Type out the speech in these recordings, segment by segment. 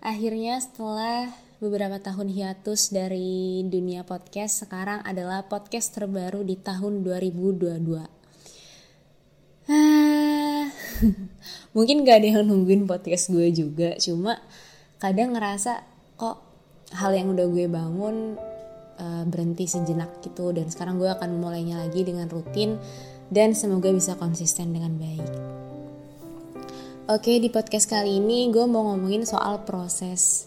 Akhirnya setelah beberapa tahun hiatus dari dunia podcast, sekarang adalah podcast terbaru di tahun 2022. Ah, mungkin gak ada yang nungguin podcast gue juga, cuma kadang ngerasa kok hal yang udah gue bangun uh, berhenti sejenak gitu dan sekarang gue akan mulainya lagi dengan rutin dan semoga bisa konsisten dengan baik. Oke, di podcast kali ini gue mau ngomongin soal proses.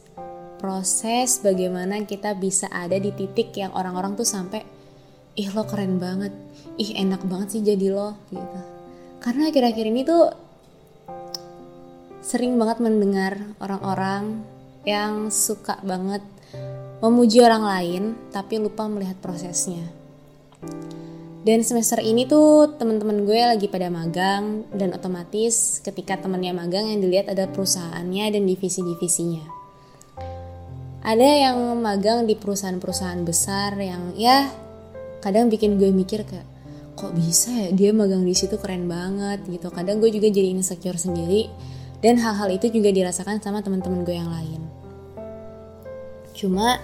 Proses bagaimana kita bisa ada di titik yang orang-orang tuh sampai ih lo keren banget. Ih enak banget sih jadi lo gitu. Karena akhir-akhir ini tuh sering banget mendengar orang-orang yang suka banget memuji orang lain tapi lupa melihat prosesnya dan semester ini tuh teman-teman gue lagi pada magang dan otomatis ketika temennya magang yang dilihat ada perusahaannya dan divisi-divisinya. Ada yang magang di perusahaan-perusahaan besar yang ya kadang bikin gue mikir kayak kok bisa ya dia magang di situ? Keren banget gitu. Kadang gue juga jadi insecure sendiri dan hal-hal itu juga dirasakan sama teman-teman gue yang lain. Cuma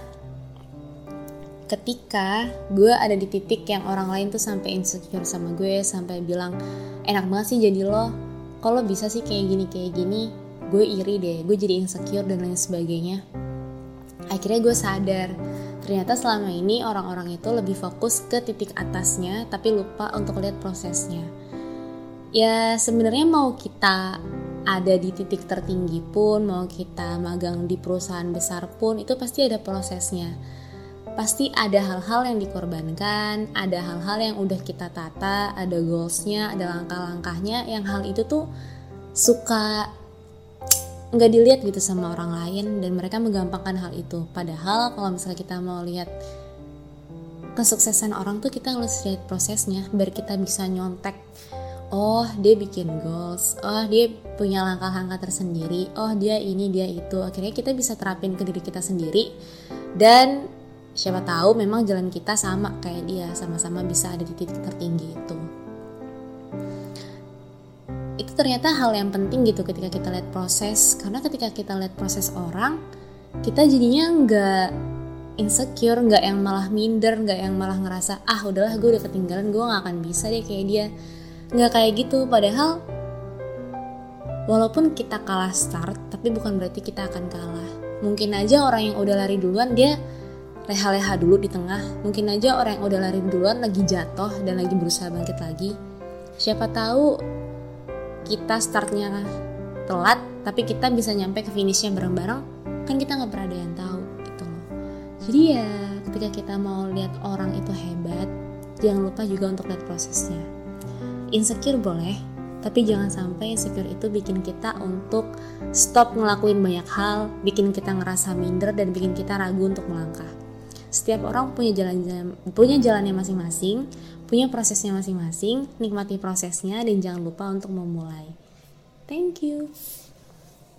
ketika gue ada di titik yang orang lain tuh sampai insecure sama gue sampai bilang enak banget sih jadi lo kalau bisa sih kayak gini kayak gini? Gue iri deh gue jadi insecure dan lain sebagainya. Akhirnya gue sadar ternyata selama ini orang-orang itu lebih fokus ke titik atasnya tapi lupa untuk lihat prosesnya. Ya sebenarnya mau kita ada di titik tertinggi pun mau kita magang di perusahaan besar pun itu pasti ada prosesnya pasti ada hal-hal yang dikorbankan, ada hal-hal yang udah kita tata, ada goalsnya, ada langkah-langkahnya, yang hal itu tuh suka nggak dilihat gitu sama orang lain dan mereka menggampangkan hal itu. Padahal kalau misalnya kita mau lihat kesuksesan orang tuh kita harus lihat prosesnya biar kita bisa nyontek. Oh dia bikin goals. Oh dia punya langkah-langkah tersendiri. Oh dia ini dia itu. Akhirnya kita bisa terapin ke diri kita sendiri dan siapa tahu memang jalan kita sama kayak dia sama-sama bisa ada di titik tertinggi itu. Itu ternyata hal yang penting gitu ketika kita lihat proses karena ketika kita lihat proses orang kita jadinya nggak insecure nggak yang malah minder nggak yang malah ngerasa ah udahlah gue udah ketinggalan gue nggak akan bisa deh kayak dia. Nggak kayak gitu padahal walaupun kita kalah start tapi bukan berarti kita akan kalah. Mungkin aja orang yang udah lari duluan dia leha-leha dulu di tengah. Mungkin aja orang yang udah lari duluan lagi jatuh dan lagi berusaha bangkit lagi. Siapa tahu kita startnya telat tapi kita bisa nyampe ke finishnya bareng-bareng. Kan kita nggak pernah ada yang tahu gitu loh. Jadi ya ketika kita mau lihat orang itu hebat jangan lupa juga untuk lihat prosesnya. Insecure boleh tapi jangan sampai insecure itu bikin kita untuk stop ngelakuin banyak hal bikin kita ngerasa minder dan bikin kita ragu untuk melangkah setiap orang punya jalan punya jalannya masing-masing, punya prosesnya masing-masing, nikmati prosesnya dan jangan lupa untuk memulai. Thank you.